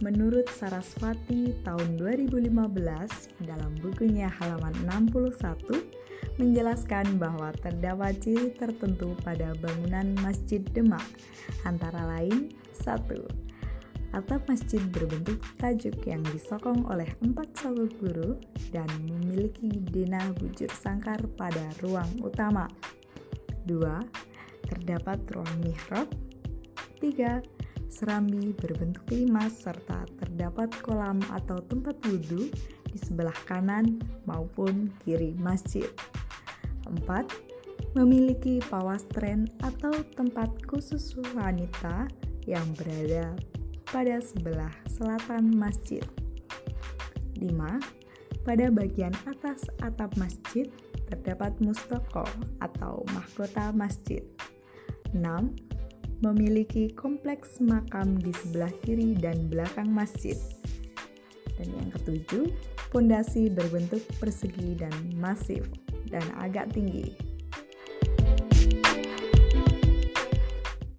Menurut Saraswati tahun 2015 dalam bukunya halaman 61 menjelaskan bahwa terdapat ciri tertentu pada bangunan Masjid Demak antara lain satu Atap masjid berbentuk tajuk yang disokong oleh empat sokong guru dan memiliki denah bujur sangkar pada ruang utama. 2. Terdapat ruang mihrab. 3. Serambi berbentuk lima serta terdapat kolam atau tempat wudhu di sebelah kanan maupun kiri masjid. 4. Memiliki pawastren atau tempat khusus wanita yang berada pada sebelah selatan masjid. 5. Pada bagian atas atap masjid terdapat mustoko atau mahkota masjid. 6. Memiliki kompleks makam di sebelah kiri dan belakang masjid. Dan yang ketujuh, pondasi berbentuk persegi dan masif dan agak tinggi.